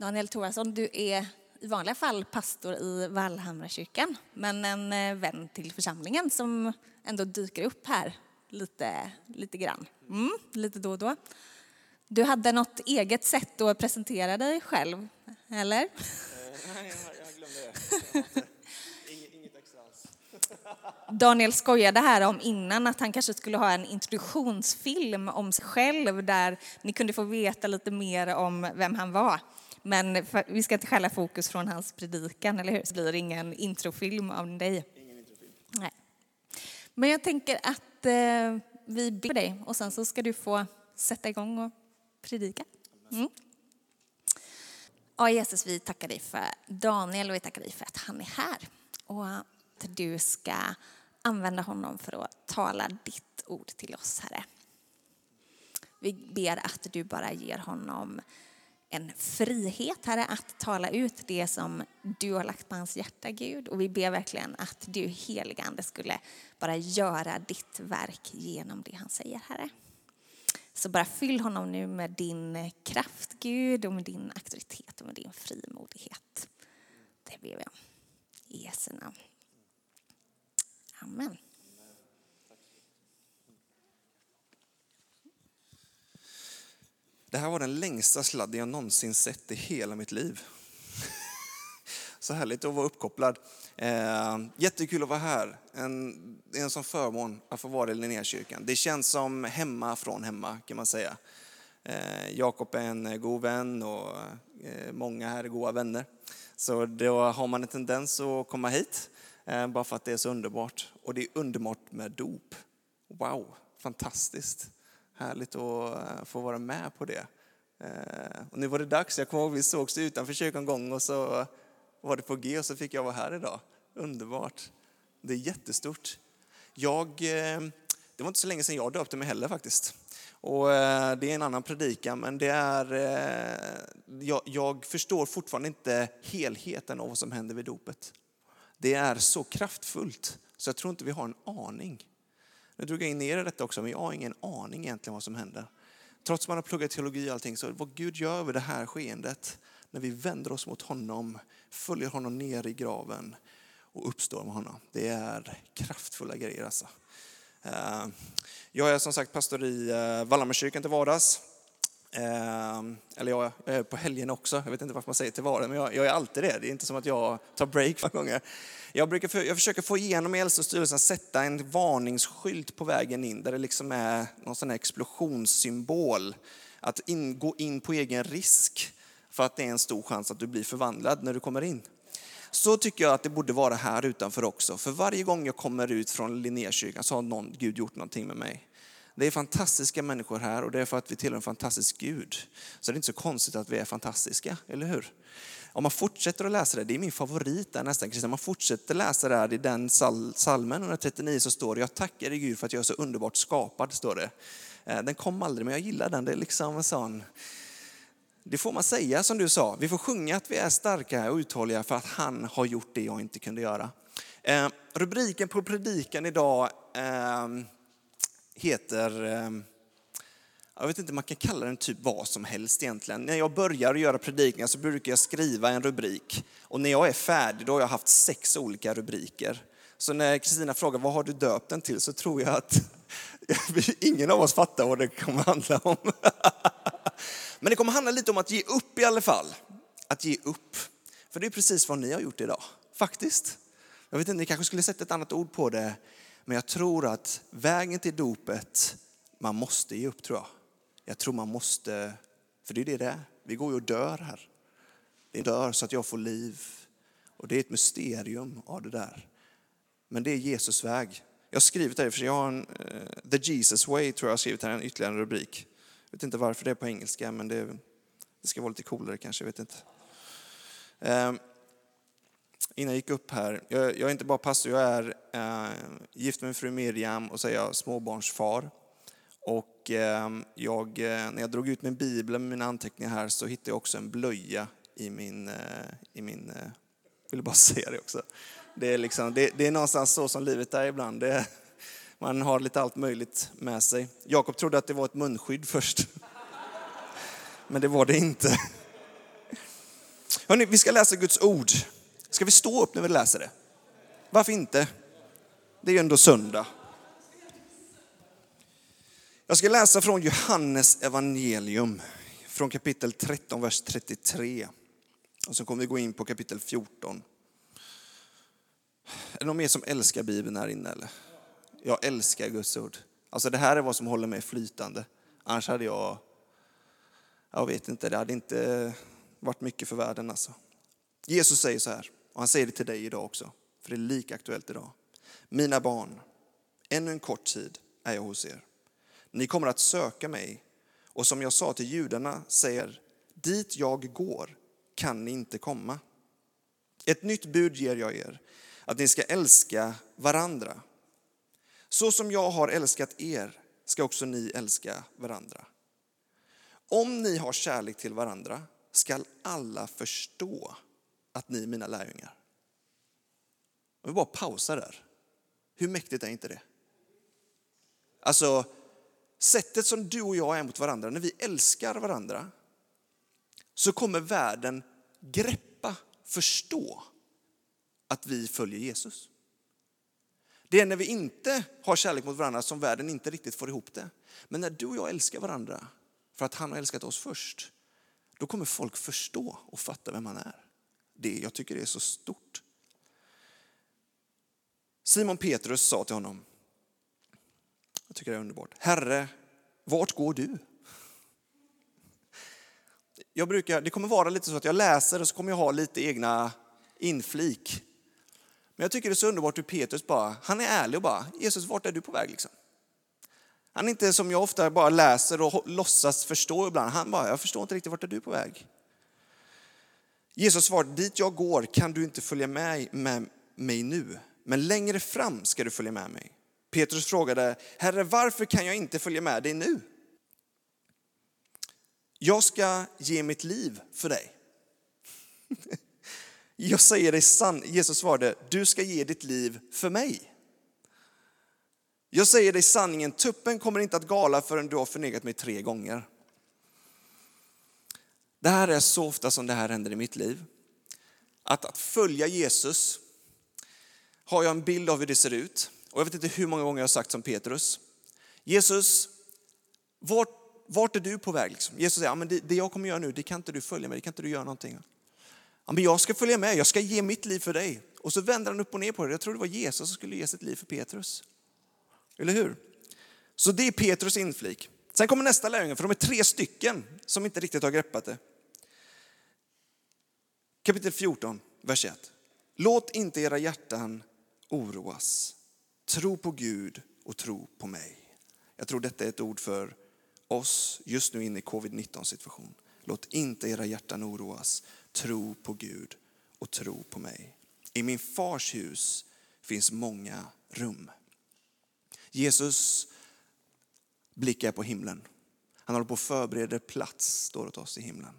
Daniel Thorason, du är i vanliga fall pastor i Vallhamrakyrkan, men en eh, vän till församlingen som ändå dyker upp här lite, lite grann, mm, lite då och då. Du hade något eget sätt att presentera dig själv, eller? Nej, jag glömde det. Inget extra alls. Daniel skojade här om innan att han kanske skulle ha en introduktionsfilm om sig själv där ni kunde få veta lite mer om vem han var. Men för, vi ska inte skälla fokus från hans predikan, eller hur? Så blir det ingen introfilm av dig. Ingen introfilm. Nej. Men jag tänker att eh, vi ber dig och sen så ska du få sätta igång och predika. Mm. Ja, Jesus, vi tackar dig för Daniel och vi tackar dig för att han är här. Och att du ska använda honom för att tala ditt ord till oss, Herre. Vi ber att du bara ger honom en frihet, Herre, att tala ut det som du har lagt på hans hjärta, Gud. Och vi ber verkligen att du, heliga Ande, skulle bara göra ditt verk genom det han säger, Herre. Så bara fyll honom nu med din kraft, Gud, och med din auktoritet och med din frimodighet. Det ber vi om. I Jesu namn. Amen. Det här var den längsta sladden jag någonsin sett i hela mitt liv. Så härligt att vara uppkopplad. Eh, jättekul att vara här. En, det är en sån förmån att få vara i Linnékyrkan. Det känns som hemma från hemma kan man säga. Eh, Jakob är en god vän och eh, många här är goda vänner. Så då har man en tendens att komma hit eh, bara för att det är så underbart. Och det är underbart med dop. Wow, fantastiskt. Härligt att eh, få vara med på det. Eh, och nu var det dags. Jag kommer ihåg vi sågs utanför kyrkan en gång och så var det på G och så fick jag vara här idag. Underbart. Det är jättestort. Jag, eh, det var inte så länge sedan jag döpte mig heller faktiskt. Och det är en annan predikan, men det är, jag, jag förstår fortfarande inte helheten av vad som händer vid dopet. Det är så kraftfullt så jag tror inte vi har en aning. Nu drog jag in er i detta också, men jag har ingen aning egentligen vad som händer. Trots att man har pluggat teologi och allting, så vad Gud gör över det här skeendet, när vi vänder oss mot honom, följer honom ner i graven och uppstår med honom. Det är kraftfulla grejer alltså. Eh, jag är som sagt pastor i eh, Vallhammarkyrkan till vardags. Ehm, eller jag är på helgen också, jag vet inte varför man säger till vardags, men jag, är alltid det. Det är inte som att jag tar break varje gånger. Jag, brukar, jag försöker få igenom i äldste styrelsen sätta en varningsskylt på vägen in där det liksom är någon sån här explosionssymbol. Att in, gå in på egen risk för att det är en stor chans att du blir förvandlad när du kommer in. Så tycker jag att det borde vara här utanför också. För varje gång jag kommer ut från Linnékyrkan så har någon, Gud gjort någonting med mig. Det är fantastiska människor här och det är för att vi tillhör en fantastisk Gud. Så det är inte så konstigt att vi är fantastiska, eller hur? Om man fortsätter att läsa det, det är min favorit där nästan, Om man fortsätter läsa det här i den salmen 139 så står det, jag tackar dig Gud för att jag är så underbart skapad, står det. Eh, den kom aldrig, men jag gillar den. Det är liksom en sån, det får man säga som du sa, vi får sjunga att vi är starka och uthålliga för att han har gjort det jag inte kunde göra. Eh, rubriken på predikan idag eh, heter ehm, jag vet inte, man kan kalla den typ vad som helst egentligen. När jag börjar göra predikningar så brukar jag skriva en rubrik. Och när jag är färdig då har jag haft sex olika rubriker. Så när Kristina frågar vad har du döpt den till så tror jag att ingen av oss fattar vad det kommer handla om. Men det kommer handla lite om att ge upp i alla fall. Att ge upp. För det är precis vad ni har gjort idag, faktiskt. Jag vet inte, ni kanske skulle sätta ett annat ord på det. Men jag tror att vägen till dopet, man måste ge upp tror jag. Jag tror man måste, för det är det det är. Vi går ju och dör här. Vi dör så att jag får liv. Och det är ett mysterium av det där. Men det är Jesus väg. Jag har skrivit det, för jag har en, uh, The Jesus way tror jag har skrivit här, en ytterligare rubrik. Jag vet inte varför det är på engelska, men det, det ska vara lite coolare kanske, jag vet inte. Um, innan jag gick upp här, jag, jag, är inte bara pastor, jag är eh, gift med min fru Miriam och så är jag småbarnsfar. Och eh, jag, eh, när jag drog ut min bibel med mina anteckningar här så hittade jag också en blöja i min, eh, i min jag eh, ville bara säga det också. Det är, liksom, det, det är någonstans så som livet är ibland. Det, man har lite allt möjligt med sig. Jakob trodde att det var ett munskydd först. Men det var det inte. Hörrni, vi ska läsa Guds ord. Ska vi stå upp när vi läser det? Varför inte? Det är ju ändå söndag. Jag ska läsa från Johannes evangelium, från kapitel 13, vers 33. Och så kommer vi gå in på kapitel 14. Är det någon mer som älskar Bibeln här inne? Eller? Jag älskar Guds ord. Alltså det här är vad som håller mig flytande. Annars hade jag, jag vet inte, det hade inte varit mycket för världen alltså. Jesus säger så här, och han säger det till dig idag också, för det är lika aktuellt idag. Mina barn, ännu en kort tid är jag hos er. Ni kommer att söka mig och som jag sa till judarna säger, dit jag går kan ni inte komma. Ett nytt bud ger jag er, att ni ska älska varandra. Så som jag har älskat er ska också ni älska varandra. Om ni har kärlek till varandra skall alla förstå att ni är mina lärjungar. Jag vill bara pausa där. Hur mäktigt är inte det? Alltså, sättet som du och jag är mot varandra, när vi älskar varandra, så kommer världen greppa, förstå att vi följer Jesus. Det är när vi inte har kärlek mot varandra som världen inte riktigt får ihop det. Men när du och jag älskar varandra för att han har älskat oss först, då kommer folk förstå och fatta vem han är. Det, jag tycker det är så stort. Simon Petrus sa till honom, jag tycker det är underbart, Herre, vart går du? Jag brukar, det kommer vara lite så att jag läser och så kommer jag ha lite egna inflik. Men jag tycker det är så underbart hur Petrus bara, han är ärlig och bara, Jesus vart är du på väg liksom? Han är inte som jag ofta bara läser och låtsas förstå ibland. Han bara, jag förstår inte riktigt vart är du på väg? Jesus svarade, dit jag går kan du inte följa med, med mig nu, men längre fram ska du följa med mig. Petrus frågade, Herre varför kan jag inte följa med dig nu? Jag ska ge mitt liv för dig. Jag säger dig sant, Jesus svarade, du ska ge ditt liv för mig. Jag säger dig sanningen, tuppen kommer inte att gala förrän du har förnekat mig tre gånger. Det här är så ofta som det här händer i mitt liv. Att, att följa Jesus har jag en bild av hur det ser ut. Och jag vet inte hur många gånger jag har sagt som Petrus. Jesus, vart, vart är du på väg? Liksom? Jesus säger, ja, men det, det, jag kommer göra nu, det kan inte du följa med, det kan inte du göra någonting. Ja, men jag ska följa med, jag ska ge mitt liv för dig. Och så vänder han upp och ner på det. Jag tror det var Jesus som skulle ge sitt liv för Petrus. Eller hur? Så det är Petrus inflik. Sen kommer nästa lärjunge, för de är tre stycken som inte riktigt har greppat det. Kapitel 14, vers 1. Låt inte era hjärtan oroas. Tro på Gud och tro på mig. Jag tror detta är ett ord för oss just nu inne i covid-19 situation. Låt inte era hjärtan oroas. Tro på Gud och tro på mig. I min fars hus finns många rum. Jesus blickar på himlen. Han håller på att förbereda plats, står det åt oss i himlen.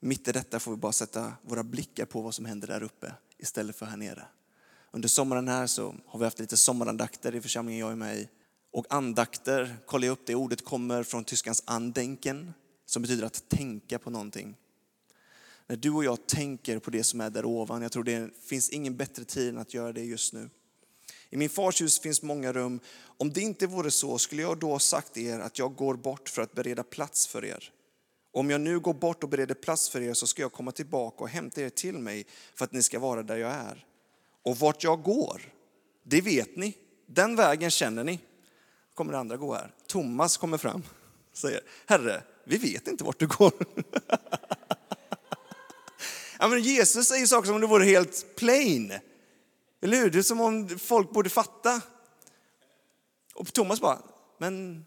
Mitt i detta får vi bara sätta våra blickar på vad som händer där uppe istället för här nere. Under sommaren här så har vi haft lite sommarandakter i församlingen jag är med i. Och andakter, kolla upp det ordet kommer från tyskans andenken som betyder att tänka på någonting. När du och jag tänker på det som är där ovan, jag tror det finns ingen bättre tid än att göra det just nu. I min fars hus finns många rum. Om det inte vore så skulle jag då sagt er att jag går bort för att bereda plats för er. Om jag nu går bort och bereder plats för er så ska jag komma tillbaka och hämta er till mig för att ni ska vara där jag är. Och vart jag går, det vet ni. Den vägen känner ni. Kommer det andra gå här. Thomas kommer fram och säger, Herre, vi vet inte vart du går. ja, men Jesus säger saker som om det vore helt plain. Eller hur? Det är som om folk borde fatta. Och Thomas bara, men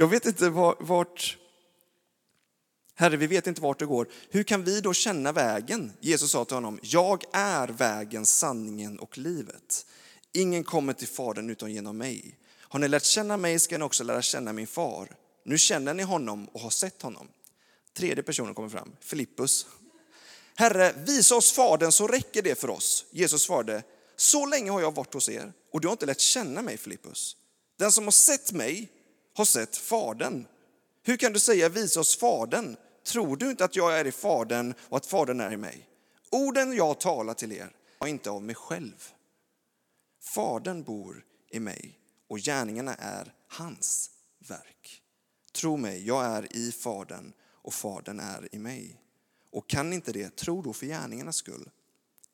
jag vet inte vart, Herre, vi vet inte vart det går. Hur kan vi då känna vägen? Jesus sa till honom, jag är vägen, sanningen och livet. Ingen kommer till Fadern utan genom mig. Har ni lärt känna mig ska ni också lära känna min far. Nu känner ni honom och har sett honom. Tredje personen kommer fram, Filippus. Herre, visa oss Fadern så räcker det för oss. Jesus svarade, så länge har jag varit hos er och du har inte lärt känna mig Filippus. Den som har sett mig har sett Fadern. Hur kan du säga visa oss Fadern? Tror du inte att jag är i Fadern och att Fadern är i mig? Orden jag talar till er är inte av mig själv. Fadern bor i mig och gärningarna är hans verk. Tro mig, jag är i Fadern och Fadern är i mig. Och kan inte det, tro då för gärningarnas skull.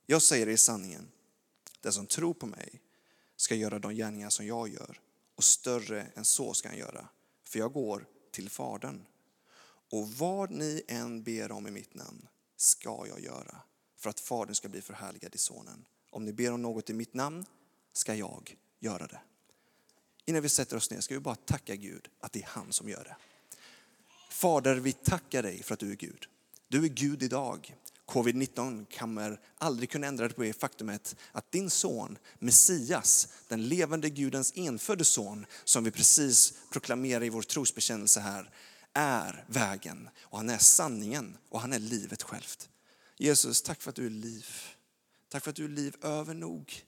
Jag säger er sanningen, den som tror på mig ska göra de gärningar som jag gör och större än så ska han göra, för jag går till Fadern. Och vad ni än ber om i mitt namn ska jag göra för att Fadern ska bli förhärligad i Sonen. Om ni ber om något i mitt namn ska jag göra det. Innan vi sätter oss ner ska vi bara tacka Gud att det är han som gör det. Fader, vi tackar dig för att du är Gud. Du är Gud idag. Covid-19 kommer aldrig kunna ändra på det faktumet att din son, Messias, den levande Gudens enfödde son, som vi precis proklamerar i vår trosbekännelse här, är vägen och han är sanningen och han är livet självt. Jesus, tack för att du är liv. Tack för att du är liv över nog.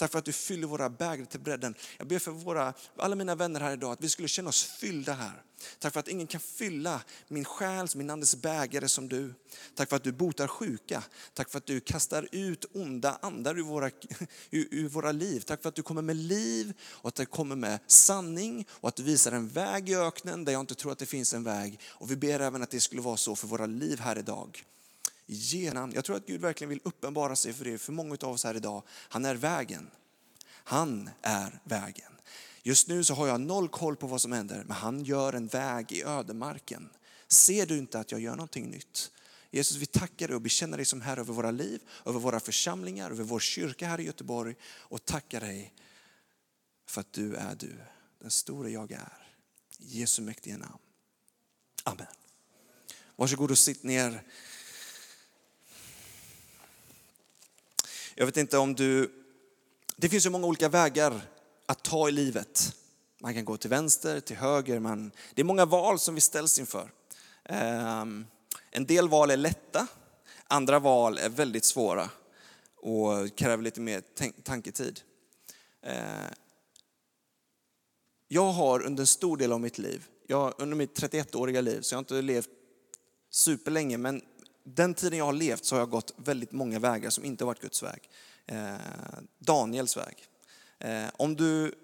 Tack för att du fyller våra bägare till bredden. Jag ber för våra, alla mina vänner här idag att vi skulle känna oss fyllda här. Tack för att ingen kan fylla min själs, min andes bägare som du. Tack för att du botar sjuka. Tack för att du kastar ut onda andar ur våra, ur, ur våra liv. Tack för att du kommer med liv och att du kommer med sanning och att du visar en väg i öknen där jag inte tror att det finns en väg. Och vi ber även att det skulle vara så för våra liv här idag. Genom, jag tror att Gud verkligen vill uppenbara sig för er, för många av oss här idag. Han är vägen. Han är vägen. Just nu så har jag noll koll på vad som händer, men han gör en väg i ödemarken. Ser du inte att jag gör någonting nytt? Jesus, vi tackar dig och bekänner dig som Herre över våra liv, över våra församlingar, över vår kyrka här i Göteborg och tackar dig för att du är du, den store jag är. I Jesu mäktiga namn. Amen. Varsågod och sitt ner. Jag vet inte om du... Det finns så många olika vägar att ta i livet. Man kan gå till vänster, till höger. Man, det är många val som vi ställs inför. Ehm, en del val är lätta, andra val är väldigt svåra och kräver lite mer tanketid. Ehm, jag har under en stor del av mitt liv, jag, under mitt 31-åriga liv, så jag har inte levt superlänge, men den tiden jag har levt så har jag gått väldigt många vägar som inte har varit Guds väg. Eh, Daniels väg. Eh, om du,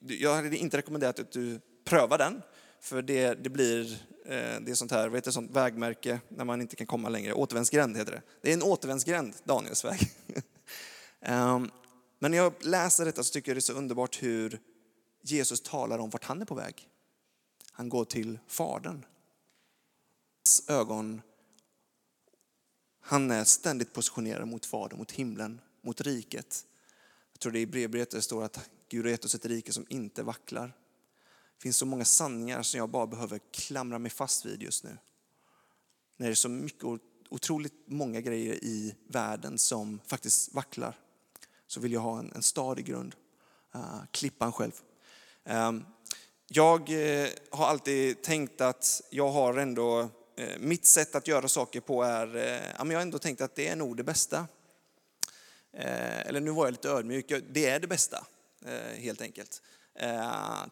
jag hade inte rekommenderat att du prövar den, för det, det blir eh, det är sånt här, vad heter sånt vägmärke när man inte kan komma längre? Återvändsgränd heter det. Det är en återvändsgränd, Daniels väg. Ehm, men när jag läser detta så tycker jag det är så underbart hur Jesus talar om vart han är på väg. Han går till Fadern. Hans ögon han är ständigt positionerad mot Fadern, mot himlen, mot riket. Jag tror det i brevbrevet det står att Gud har gett oss ett rike som inte vacklar. Det finns så många sanningar som jag bara behöver klamra mig fast vid just nu. När det är så mycket, otroligt många grejer i världen som faktiskt vacklar, så vill jag ha en, en stadig grund. Ah, uh, klippan själv. Um, jag uh, har alltid tänkt att jag har ändå Eh, mitt sätt att göra saker på är, eh, ja, men jag har ändå tänkt att det är nog det bästa. Eh, eller nu var jag lite ödmjuk, det är det bästa helt enkelt.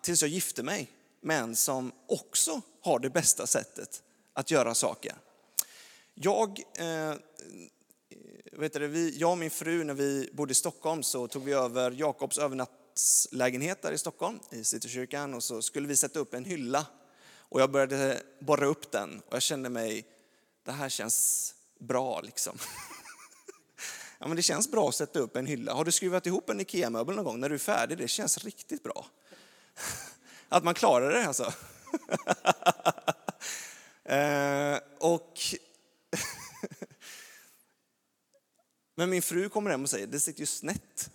Tills jag gifte mig med en som också har det bästa sättet att göra saker. Jag, vet du, vi, jag och min fru när vi bodde i Stockholm så tog vi över Jakobs övernattslägenhet där i Stockholm, i Citykyrkan, och så skulle vi sätta upp en hylla och jag började borra upp den och jag kände mig, det här känns bra liksom. Ja, men det känns bra att sätta upp en hylla. Har du skruvat ihop en IKEA-möbel någon gång när du är färdig? Det känns riktigt bra. Att man klarar det alltså. Eh, och Men min fru kommer hem och säger, det sitter ju snett.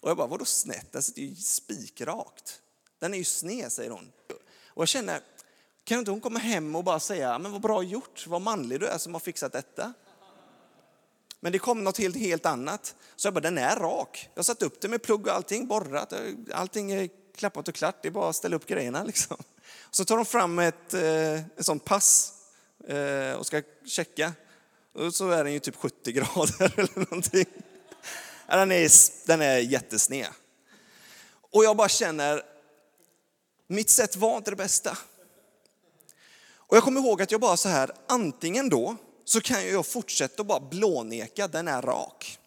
Och jag bara, vadå snett? Den sitter ju spikrakt. Den är ju sned, säger hon. Och jag känner, kan inte hon komma hem och bara säga, men vad bra gjort, vad manlig du är som har fixat detta. Men det kom något helt, helt annat. Så jag bara, den är rak. Jag har satt upp det med plugg och allting, borrat, eh, allting är klappat och klart. Det är bara att ställa upp grejerna liksom. Så tar de fram ett, eh, ett sånt pass eh, och ska checka. Och så är den ju typ 70 grader eller någonting. Den är, den är jättesned. Och jag bara känner, mitt sätt var inte det bästa. Och jag kommer ihåg att jag bara så här, antingen då så kan jag fortsätta och bara blåneka, den är rak.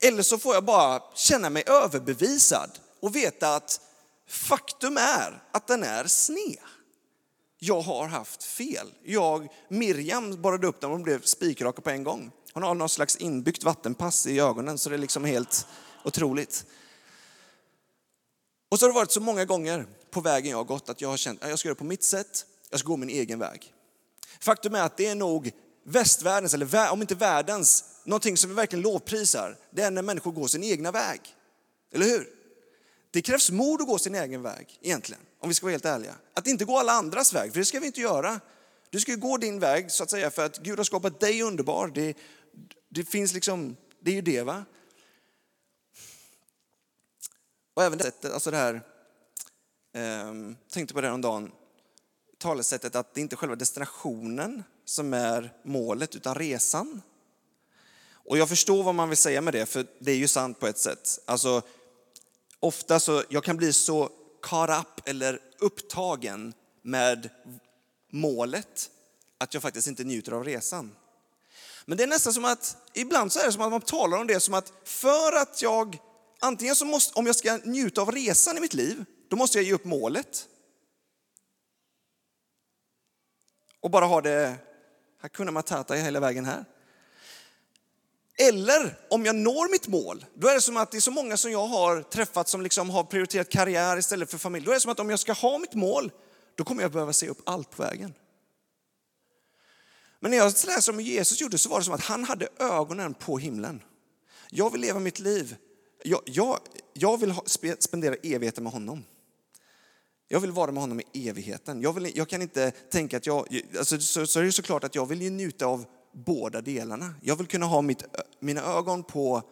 Eller så får jag bara känna mig överbevisad och veta att faktum är att den är sned. Jag har haft fel. Jag, Miriam borrade upp den och blev spikraka på en gång. Hon har någon slags inbyggt vattenpass i ögonen så det är liksom helt otroligt. Och så har det varit så många gånger på vägen jag har gått att jag har känt att jag ska göra det på mitt sätt, jag ska gå min egen väg. Faktum är att det är nog västvärldens, eller om inte världens, någonting som vi verkligen lovprisar, det är när människor går sin egna väg. Eller hur? Det krävs mod att gå sin egen väg egentligen, om vi ska vara helt ärliga. Att inte gå alla andras väg, för det ska vi inte göra. Du ska gå din väg så att säga för att Gud har skapat dig underbar. Det, det finns liksom, det är ju det va. Och även det sättet, alltså det här, jag tänkte på det häromdagen. talesättet att det inte är själva destinationen som är målet utan resan. Och jag förstår vad man vill säga med det, för det är ju sant på ett sätt. Alltså, ofta så, jag kan bli så caught up eller upptagen med målet att jag faktiskt inte njuter av resan. Men det är nästan som att, ibland så är det som att man talar om det som att för att jag, antingen så måste, om jag ska njuta av resan i mitt liv, då måste jag ge upp målet. Och bara ha det Hakuna Matata hela vägen här. Eller om jag når mitt mål, då är det som att det är så många som jag har träffat som liksom har prioriterat karriär istället för familj. Då är det som att om jag ska ha mitt mål, då kommer jag behöva se upp allt på vägen. Men när jag läser om Jesus gjorde så var det som att han hade ögonen på himlen. Jag vill leva mitt liv. Jag, jag, jag vill ha, spendera evigheten med honom. Jag vill vara med honom i evigheten. Jag, vill, jag kan inte tänka att jag... Alltså, så, så är det såklart att jag vill ju njuta av båda delarna. Jag vill kunna ha mitt, mina ögon på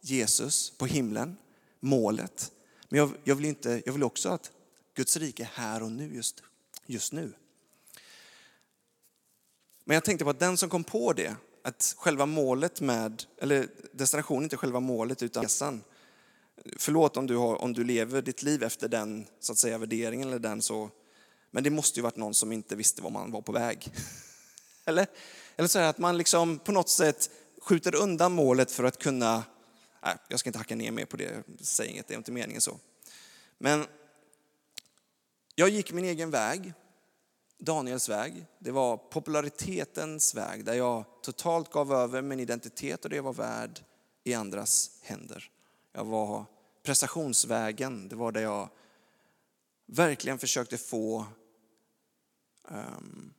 Jesus, på himlen, målet. Men jag, jag, vill, inte, jag vill också att Guds rike är här och nu, just, just nu. Men jag tänkte på att den som kom på det, att själva målet med, eller destinationen inte själva målet utan resan. Förlåt om du, har, om du lever ditt liv efter den så att säga, värderingen eller den så, men det måste ju varit någon som inte visste var man var på väg. Eller? Eller så här, att man liksom på något sätt skjuter undan målet för att kunna, nej, jag ska inte hacka ner mer på det, säg inget, det är inte meningen så. Men jag gick min egen väg Daniels väg. Det var popularitetens väg där jag totalt gav över min identitet och det jag var värd i andras händer. Jag var prestationsvägen, det var där jag verkligen försökte få um,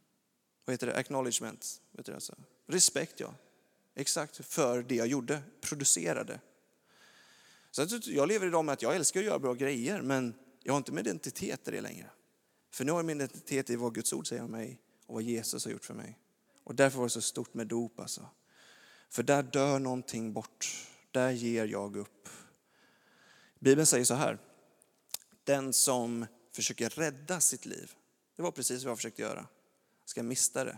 vad heter det, acknowledgement, vet du alltså? respekt ja. Exakt, för det jag gjorde, producerade. Så jag lever idag med att jag älskar att göra bra grejer men jag har inte min identitet i det längre. För nu har jag min identitet i vad Guds ord säger om mig och vad Jesus har gjort för mig. Och därför var det så stort med dop alltså. För där dör någonting bort. Där ger jag upp. Bibeln säger så här. Den som försöker rädda sitt liv, det var precis vad jag försökte göra, ska mista det.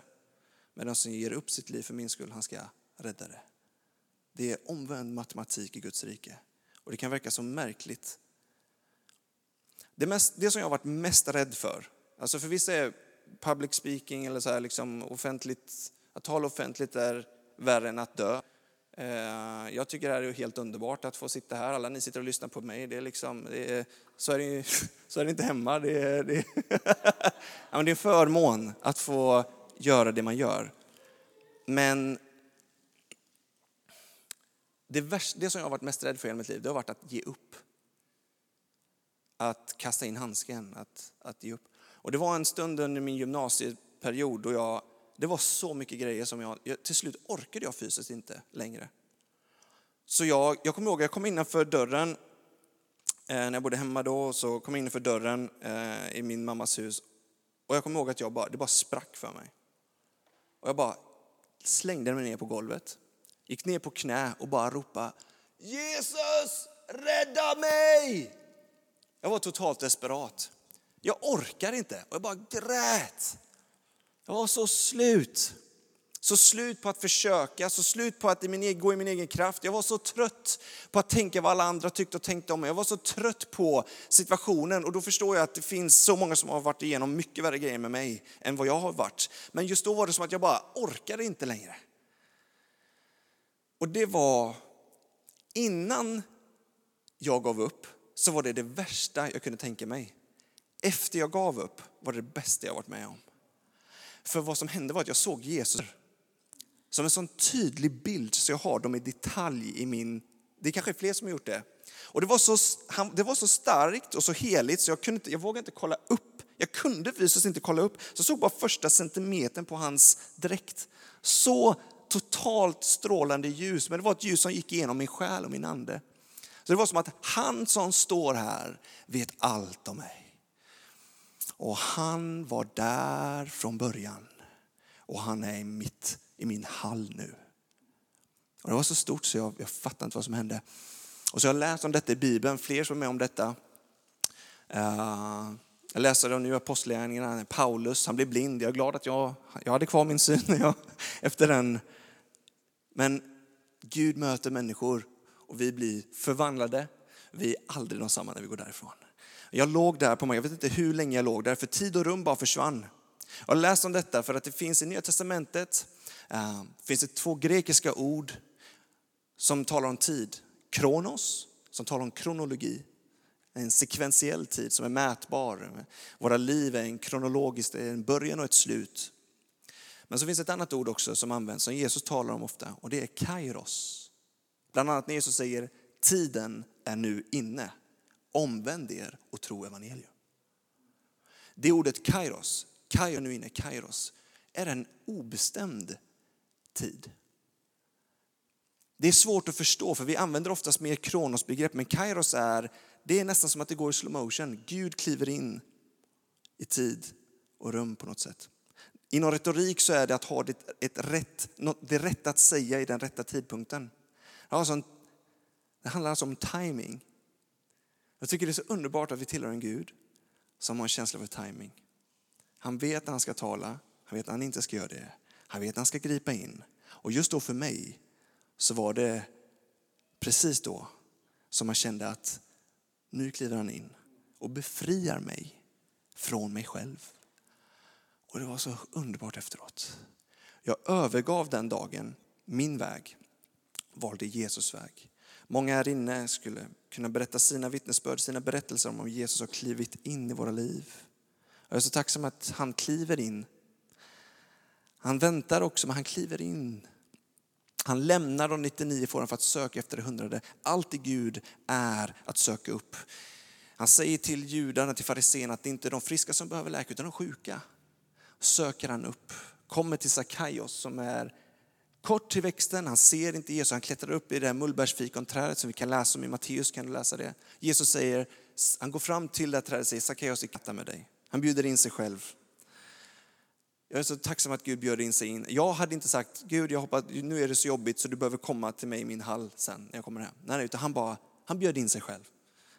Men den som ger upp sitt liv för min skull, han ska rädda det. Det är omvänd matematik i Guds rike. Och det kan verka så märkligt det, mest, det som jag har varit mest rädd för, alltså för vissa är public speaking eller så här liksom offentligt, att tala offentligt är värre än att dö. Eh, jag tycker det här är helt underbart att få sitta här. Alla ni sitter och lyssnar på mig. Det är liksom, det är, så, är det, så är det inte hemma. Det är, det, är, det är en förmån att få göra det man gör. Men det, värsta, det som jag har varit mest rädd för i mitt liv, det har varit att ge upp att kasta in handsken, att, att ge upp. Och det var en stund under min gymnasieperiod då jag, det var så mycket grejer som jag, till slut orkade jag fysiskt inte längre. Så jag, jag kommer ihåg, jag kom innanför dörren, eh, när jag bodde hemma då, så kom jag innanför dörren eh, i min mammas hus. Och jag kommer ihåg att jag bara, det bara sprack för mig. Och jag bara slängde mig ner på golvet, gick ner på knä och bara ropade Jesus, rädda mig! Jag var totalt desperat. Jag orkar inte och jag bara grät. Jag var så slut. Så slut på att försöka, så slut på att e- gå i min egen kraft. Jag var så trött på att tänka vad alla andra tyckte och tänkte om mig. Jag var så trött på situationen och då förstår jag att det finns så många som har varit igenom mycket värre grejer med mig än vad jag har varit. Men just då var det som att jag bara orkade inte längre. Och det var innan jag gav upp så var det det värsta jag kunde tänka mig. Efter jag gav upp var det det bästa jag varit med om. För vad som hände var att jag såg Jesus som en sån tydlig bild så jag har dem i detalj i min... Det kanske är fler som har gjort det. Och det var så, det var så starkt och så heligt så jag, kunde inte, jag vågade inte kolla upp. Jag kunde fysiskt inte kolla upp. Så jag såg bara första centimetern på hans dräkt. Så totalt strålande ljus, men det var ett ljus som gick igenom min själ och min ande. Så det var som att han som står här vet allt om mig. Och han var där från början och han är mitt i min hall nu. Och det var så stort så jag, jag fattade inte vad som hände. Och så har jag läst om detta i Bibeln, fler som är med om detta. Uh, jag läser om nu apostlagärningarna, Paulus, han blev blind. Jag är glad att jag, jag hade kvar min syn jag, efter den. Men Gud möter människor och vi blir förvandlade. Vi är aldrig de samma när vi går därifrån. Jag låg där på mig, jag vet inte hur länge jag låg där, för tid och rum bara försvann. Jag har läst om detta för att det finns i Nya Testamentet, eh, finns det två grekiska ord som talar om tid. Kronos, som talar om kronologi, en sekventiell tid som är mätbar. Våra liv är en kronologisk, det är en början och ett slut. Men så finns det ett annat ord också som används, som Jesus talar om ofta, och det är kairos. Bland annat när Jesus säger, tiden är nu inne. Omvänd er och tro evangelium. Det ordet kairos, kairos nu inne, kairos, är en obestämd tid. Det är svårt att förstå för vi använder oftast mer kronosbegrepp men kairos är, det är nästan som att det går i slow motion. Gud kliver in i tid och rum på något sätt. Inom retorik så är det att ha det, ett rätt, det rätta att säga i den rätta tidpunkten. Alltså, det handlar alltså om timing. Jag tycker det är så underbart att vi tillhör en Gud som har en känsla för timing. Han vet när han ska tala, han vet när han inte ska göra det. Han vet när han ska gripa in. Och just då för mig så var det precis då som man kände att nu kliver han in och befriar mig från mig själv. Och det var så underbart efteråt. Jag övergav den dagen min väg valde Jesus väg. Många här inne skulle kunna berätta sina vittnesbörd, sina berättelser om hur Jesus har klivit in i våra liv. Jag är så tacksam att han kliver in. Han väntar också, men han kliver in. Han lämnar de 99 fåren för att söka efter det hundrade. Allt i Gud är att söka upp. Han säger till judarna, till fariséerna att det inte är de friska som behöver läka utan de sjuka. Söker han upp, kommer till Sakaios som är kort till växten, han ser inte Jesus, han klättrar upp i det mullbärsfikonträdet som vi kan läsa om i Matteus, kan du läsa det. Jesus säger, han går fram till det trädet och säger, Sackeus, jag med dig. Han bjuder in sig själv. Jag är så tacksam att Gud bjöd in sig in. Jag hade inte sagt, Gud jag hoppas, nu är det så jobbigt så du behöver komma till mig i min hall sen när jag kommer hem. Nej, utan han bara, han bjöd in sig själv.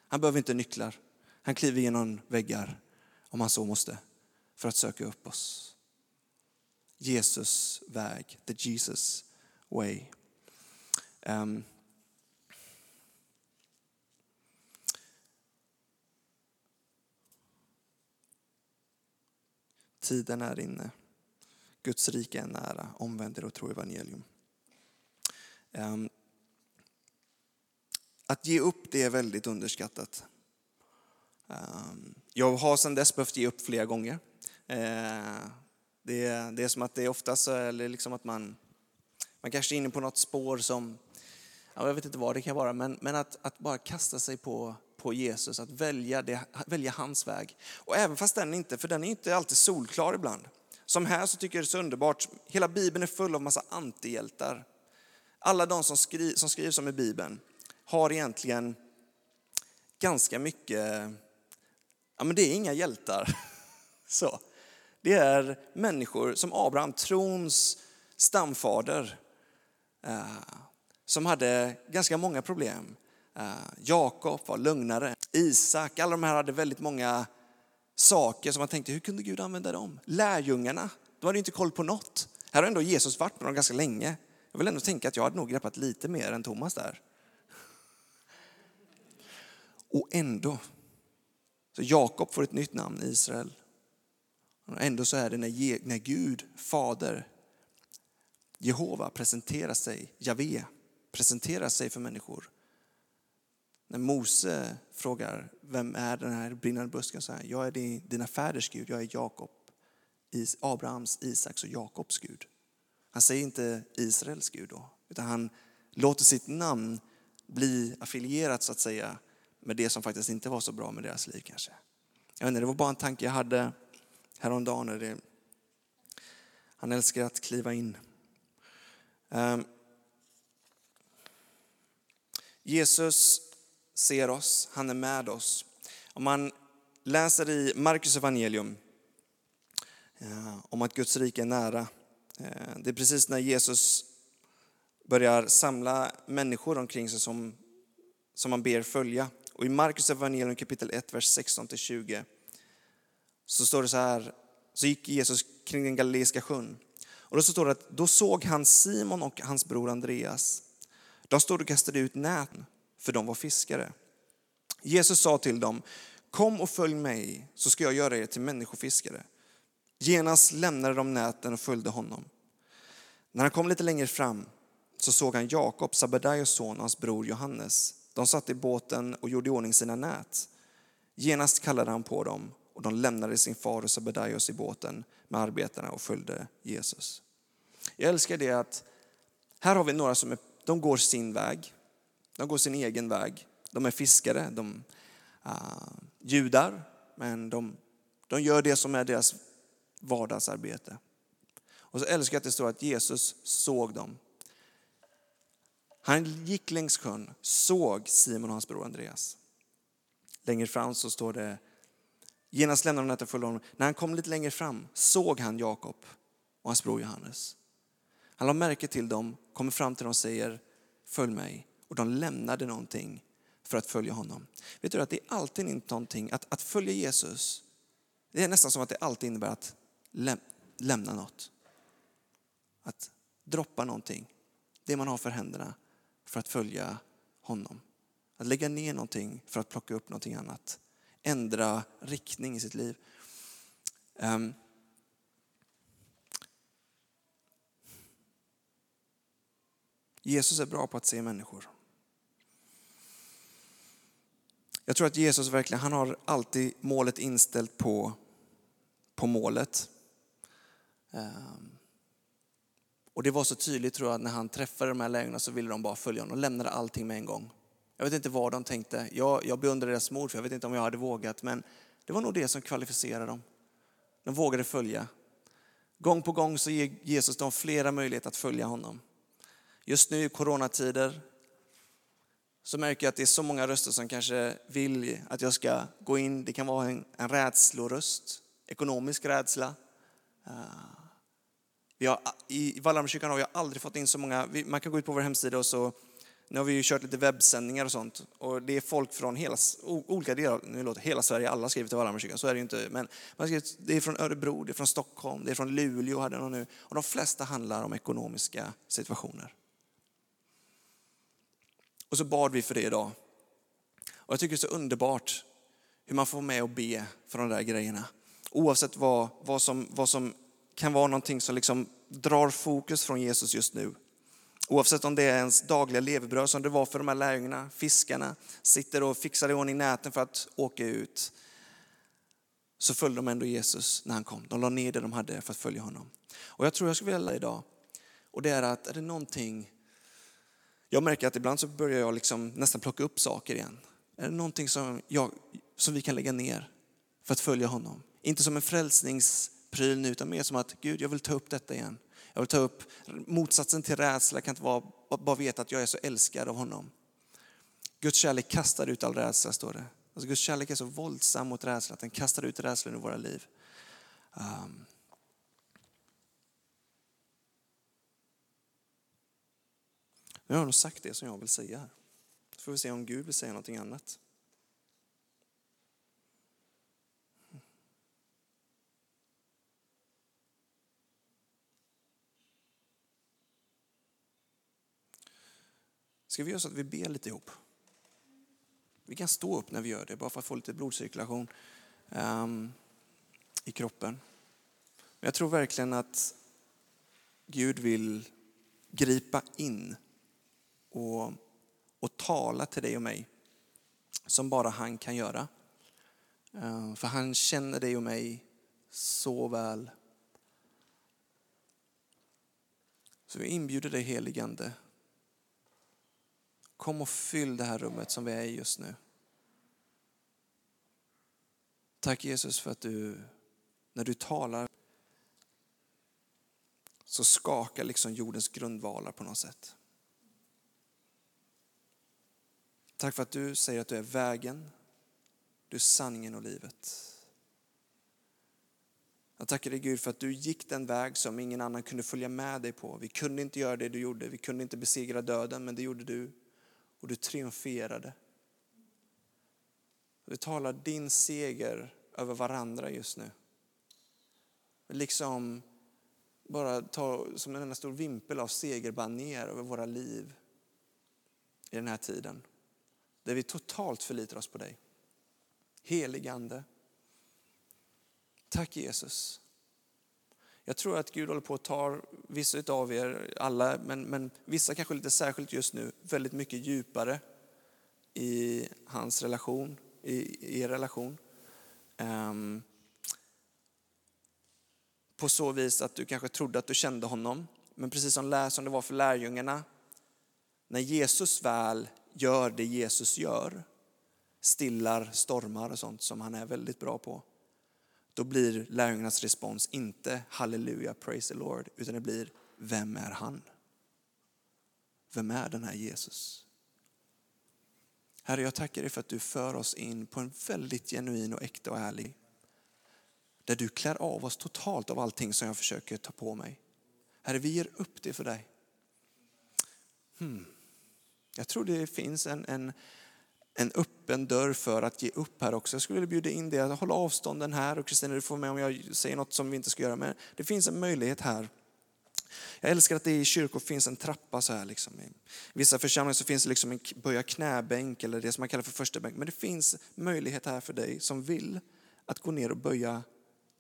Han behöver inte nycklar. Han kliver genom väggar om han så måste för att söka upp oss. Jesus väg, the Jesus way. Um, tiden är inne. Guds rike är nära. Omvänd er och tro evangelium. Um, att ge upp det är väldigt underskattat. Um, jag har sedan dess behövt ge upp flera gånger. Uh, det är, det är som att det är oftast eller liksom att man, man kanske är inne på något spår som, jag vet inte vad det kan vara, men, men att, att bara kasta sig på, på Jesus, att välja, det, välja hans väg. Och även fast den inte, för den är inte alltid solklar ibland. Som här så tycker jag det är så underbart, hela Bibeln är full av massa antihjältar. Alla de som, skri, som skrivs om i Bibeln har egentligen ganska mycket, ja men det är inga hjältar. Så det är människor som Abraham, trons stamfader, eh, som hade ganska många problem. Eh, Jakob var lögnare, Isak, alla de här hade väldigt många saker som man tänkte, hur kunde Gud använda dem? Lärjungarna, de hade inte koll på något. Här har ändå Jesus varit med dem ganska länge. Jag vill ändå tänka att jag hade nog greppat lite mer än Thomas där. Och ändå, så Jakob får ett nytt namn, Israel. Ändå så är det när, när Gud, Fader, Jehova presenterar sig, Javé, presenterar sig för människor. När Mose frågar, vem är den här brinnande busken? Så här, jag är din, dina fäders Gud, jag är Jakob, Abrahams, Isaks och Jakobs Gud. Han säger inte Israels Gud då, utan han låter sitt namn bli affilierat så att säga med det som faktiskt inte var så bra med deras liv kanske. Jag vet inte, det var bara en tanke jag hade häromdagen. är Det, han älskar att kliva in. Um, Jesus ser oss, han är med oss. Om man läser i Markus evangelium uh, om att Guds rike är nära. Uh, det är precis när Jesus börjar samla människor omkring sig som, som man ber följa. Och i Markus evangelium kapitel 1, vers 16-20 så står det så här, så gick Jesus kring den galileiska sjön. Och då står det att då såg han Simon och hans bror Andreas. De stod och kastade ut näten, för de var fiskare. Jesus sa till dem, kom och följ mig så ska jag göra er till människofiskare. Genast lämnade de näten och följde honom. När han kom lite längre fram så såg han Jakob, Sabedaios son och hans bror Johannes. De satt i båten och gjorde i ordning sina nät. Genast kallade han på dem och de lämnade sin far och Sebedaios i båten med arbetarna och följde Jesus. Jag älskar det att här har vi några som är, de går sin väg. De går sin egen väg. De är fiskare, de uh, judar, men de, de gör det som är deras vardagsarbete. Och så älskar jag att det står att Jesus såg dem. Han gick längs sjön, såg Simon och hans bror Andreas. Längre fram så står det, genast lämnade de nätet och följde honom. När han kom lite längre fram såg han Jakob och hans bror Johannes. Han lade märke till dem, kommer fram till dem och säger, följ mig. Och de lämnade någonting för att följa honom. Vet du att det är alltid inte någonting, att, att följa Jesus, det är nästan som att det alltid innebär att läm, lämna något. Att droppa någonting, det man har för händerna för att följa honom. Att lägga ner någonting för att plocka upp någonting annat. Ändra riktning i sitt liv. Um, Jesus är bra på att se människor. Jag tror att Jesus verkligen, han har alltid målet inställt på, på målet. Um, och det var så tydligt tror jag att när han träffade de här lägena så ville de bara följa honom. och lämnade allting med en gång. Jag vet inte vad de tänkte. Jag, jag beundrar deras mod för jag vet inte om jag hade vågat. Men det var nog det som kvalificerade dem. De vågade följa. Gång på gång så ger Jesus dem flera möjligheter att följa honom. Just nu i coronatider så märker jag att det är så många röster som kanske vill att jag ska gå in. Det kan vara en, en rädsloröst, ekonomisk rädsla. Uh, vi har, I Vallhamnkyrkan har vi aldrig fått in så många, man kan gå ut på vår hemsida och så, nu har vi ju kört lite webbsändningar och sånt. Och det är folk från hela, olika delar, nu låter hela Sverige, alla skriver till Vallhamnkyrkan, så är det ju inte. Men man skriver, det är från Örebro, det är från Stockholm, det är från Luleå hade någon nu. Och de flesta handlar om ekonomiska situationer. Och så bad vi för det idag. Och jag tycker det är så underbart hur man får med och be för de där grejerna. Oavsett vad, vad, som, vad som kan vara någonting som liksom drar fokus från Jesus just nu. Oavsett om det är ens dagliga levebröd som det var för de här lärjungarna, fiskarna, sitter och fixar i ordning näten för att åka ut. Så följde de ändå Jesus när han kom. De la ner det de hade för att följa honom. Och jag tror jag skulle vilja idag, och det är att är det någonting, jag märker att ibland så börjar jag liksom nästan plocka upp saker igen. Är det någonting som, jag, som vi kan lägga ner för att följa honom? Inte som en frälsningspryl nu, utan mer som att Gud, jag vill ta upp detta igen. Jag vill ta upp motsatsen till rädsla, kan inte vara bara veta att jag är så älskad av honom. Guds kärlek kastar ut all rädsla, står det. Alltså Guds kärlek är så våldsam mot rädsla att den kastar ut rädslan ur våra liv. Um. Nu har jag nog sagt det som jag vill säga. Så får vi se om Gud vill säga någonting annat. Ska vi göra så att vi ber lite ihop? Vi kan stå upp när vi gör det, bara för att få lite blodcirkulation um, i kroppen. Men jag tror verkligen att Gud vill gripa in och, och tala till dig och mig som bara han kan göra. Um, för han känner dig och mig så väl. Så vi inbjuder dig heligande Kom och fyll det här rummet som vi är i just nu. Tack Jesus för att du, när du talar, så skakar liksom jordens grundvalar på något sätt. Tack för att du säger att du är vägen, du är sanningen och livet. Jag tackar dig Gud för att du gick den väg som ingen annan kunde följa med dig på. Vi kunde inte göra det du gjorde, vi kunde inte besegra döden, men det gjorde du och du triumferade. Vi talar din seger över varandra just nu. Liksom bara ta som en enda stor vimpel av segerbaner över våra liv i den här tiden. Där vi totalt förlitar oss på dig. Heligande. Tack Jesus jag tror att Gud håller på att ta vissa av er, alla, men, men vissa kanske lite särskilt just nu, väldigt mycket djupare i hans relation, i, i er relation. Um, på så vis att du kanske trodde att du kände honom, men precis som, som det var för lärjungarna, när Jesus väl gör det Jesus gör, stillar stormar och sånt som han är väldigt bra på, då blir lärjungarnas respons inte halleluja, praise the Lord, utan det blir vem är han? Vem är den här Jesus? Herre, jag tackar dig för att du för oss in på en väldigt genuin och äkta och ärlig. Där du klär av oss totalt av allting som jag försöker ta på mig. Herre, vi ger upp det för dig. Hmm. Jag tror det finns en, en, en öppen dörr för att ge upp här också. Jag skulle vilja bjuda in dig att hålla avstånden här och Kristina du får med om jag säger något som vi inte ska göra. Men det finns en möjlighet här. Jag älskar att det i kyrkor finns en trappa så här. Liksom. I vissa församlingar så finns det liksom en böja knäbänk eller det som man kallar för första bänk. Men det finns möjlighet här för dig som vill att gå ner och böja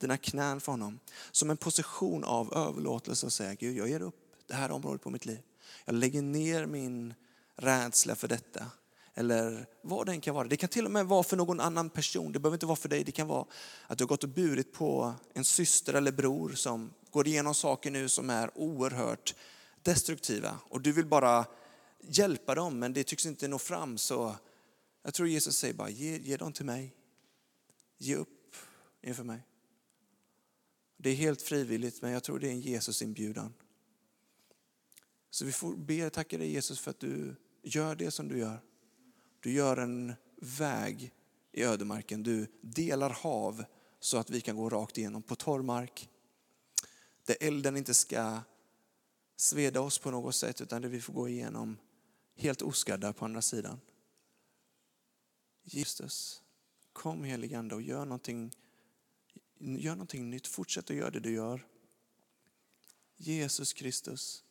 dina knän för honom. Som en position av överlåtelse och säga Gud jag ger upp det här området på mitt liv. Jag lägger ner min rädsla för detta. Eller vad det än kan vara. Det kan till och med vara för någon annan person. Det behöver inte vara för dig. Det kan vara att du har gått och burit på en syster eller bror som går igenom saker nu som är oerhört destruktiva. Och du vill bara hjälpa dem men det tycks inte nå fram. Så jag tror Jesus säger bara ge, ge dem till mig. Ge upp inför mig. Det är helt frivilligt men jag tror det är en Jesus inbjudan. Så vi får be och tacka dig Jesus för att du gör det som du gör. Du gör en väg i ödemarken. Du delar hav så att vi kan gå rakt igenom på torr mark. Där elden inte ska sveda oss på något sätt utan där vi får gå igenom helt oskadda på andra sidan. Jesus, kom heligande och gör någonting, gör någonting nytt. Fortsätt att göra det du gör. Jesus Kristus,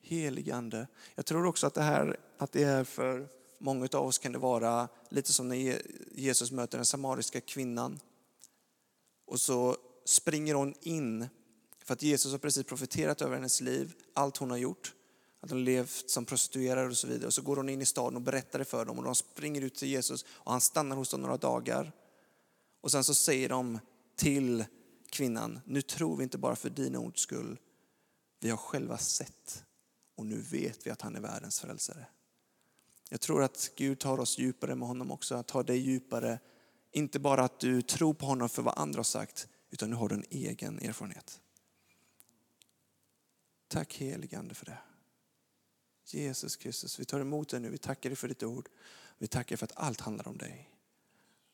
heligande. Jag tror också att det här att det är för Många av oss kan det vara lite som när Jesus möter den samariska kvinnan. Och så springer hon in för att Jesus har precis profeterat över hennes liv, allt hon har gjort. Att hon levt som prostituerad och så vidare. Och så går hon in i staden och berättar det för dem och de springer ut till Jesus och han stannar hos dem några dagar. Och sen så säger de till kvinnan, nu tror vi inte bara för dina ords skull, vi har själva sett och nu vet vi att han är världens frälsare. Jag tror att Gud tar oss djupare med honom också, att ta dig djupare. Inte bara att du tror på honom för vad andra har sagt, utan nu har du en egen erfarenhet. Tack heligande för det. Jesus Kristus, vi tar emot dig nu. Vi tackar dig för ditt ord. Vi tackar för att allt handlar om dig.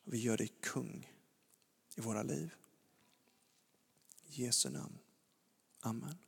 Vi gör dig kung i våra liv. I Jesu namn. Amen.